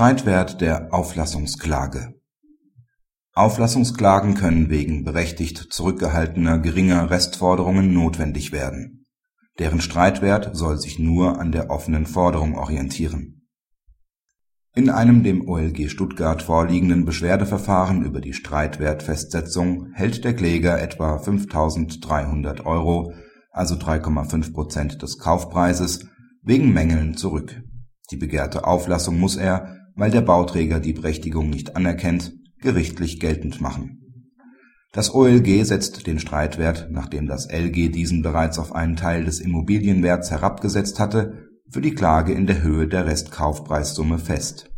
Streitwert der Auflassungsklage Auflassungsklagen können wegen berechtigt zurückgehaltener geringer Restforderungen notwendig werden. Deren Streitwert soll sich nur an der offenen Forderung orientieren. In einem dem OLG Stuttgart vorliegenden Beschwerdeverfahren über die Streitwertfestsetzung hält der Kläger etwa 5.300 Euro, also 3,5 Prozent des Kaufpreises, wegen Mängeln zurück. Die begehrte Auflassung muss er, weil der Bauträger die Berechtigung nicht anerkennt, gerichtlich geltend machen. Das OLG setzt den Streitwert, nachdem das LG diesen bereits auf einen Teil des Immobilienwerts herabgesetzt hatte, für die Klage in der Höhe der Restkaufpreissumme fest.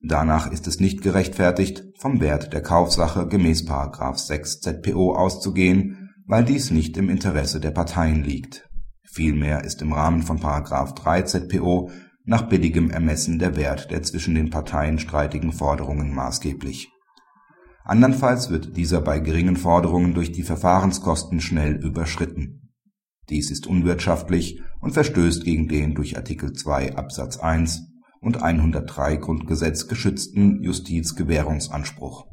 Danach ist es nicht gerechtfertigt, vom Wert der Kaufsache gemäß § 6 ZPO auszugehen, weil dies nicht im Interesse der Parteien liegt. Vielmehr ist im Rahmen von § 3 ZPO nach billigem Ermessen der Wert der zwischen den Parteien streitigen Forderungen maßgeblich. Andernfalls wird dieser bei geringen Forderungen durch die Verfahrenskosten schnell überschritten. Dies ist unwirtschaftlich und verstößt gegen den durch Artikel 2 Absatz 1 und 103 Grundgesetz geschützten Justizgewährungsanspruch.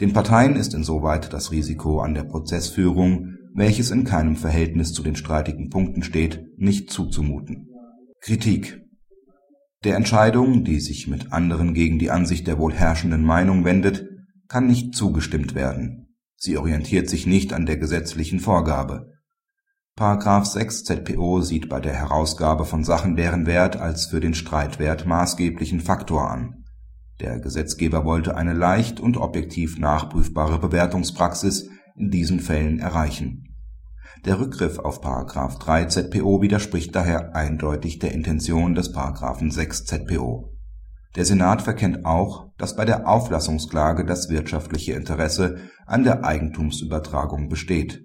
Den Parteien ist insoweit das Risiko an der Prozessführung, welches in keinem Verhältnis zu den streitigen Punkten steht, nicht zuzumuten. Kritik der Entscheidung, die sich mit anderen gegen die Ansicht der wohl herrschenden Meinung wendet, kann nicht zugestimmt werden. Sie orientiert sich nicht an der gesetzlichen Vorgabe. § 6 ZPO sieht bei der Herausgabe von Sachen deren Wert als für den Streitwert maßgeblichen Faktor an. Der Gesetzgeber wollte eine leicht und objektiv nachprüfbare Bewertungspraxis in diesen Fällen erreichen der Rückgriff auf § 3 ZPO widerspricht daher eindeutig der Intention des § 6 ZPO. Der Senat verkennt auch, dass bei der Auflassungsklage das wirtschaftliche Interesse an der Eigentumsübertragung besteht,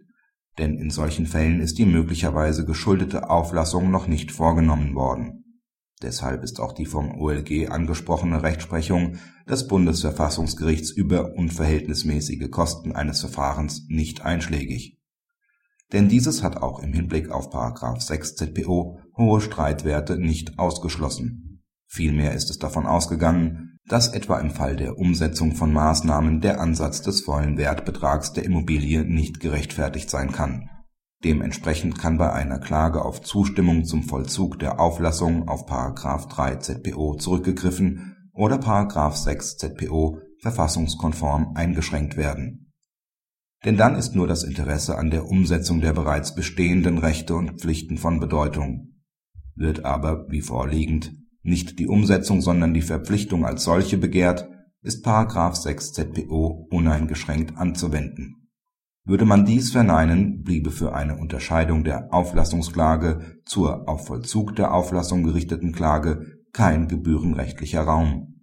denn in solchen Fällen ist die möglicherweise geschuldete Auflassung noch nicht vorgenommen worden. Deshalb ist auch die vom OLG angesprochene Rechtsprechung des Bundesverfassungsgerichts über unverhältnismäßige Kosten eines Verfahrens nicht einschlägig denn dieses hat auch im Hinblick auf § 6 ZPO hohe Streitwerte nicht ausgeschlossen. Vielmehr ist es davon ausgegangen, dass etwa im Fall der Umsetzung von Maßnahmen der Ansatz des vollen Wertbetrags der Immobilie nicht gerechtfertigt sein kann. Dementsprechend kann bei einer Klage auf Zustimmung zum Vollzug der Auflassung auf § 3 ZPO zurückgegriffen oder § 6 ZPO verfassungskonform eingeschränkt werden denn dann ist nur das Interesse an der Umsetzung der bereits bestehenden Rechte und Pflichten von Bedeutung. Wird aber, wie vorliegend, nicht die Umsetzung, sondern die Verpflichtung als solche begehrt, ist § 6 ZPO uneingeschränkt anzuwenden. Würde man dies verneinen, bliebe für eine Unterscheidung der Auflassungsklage zur auf Vollzug der Auflassung gerichteten Klage kein gebührenrechtlicher Raum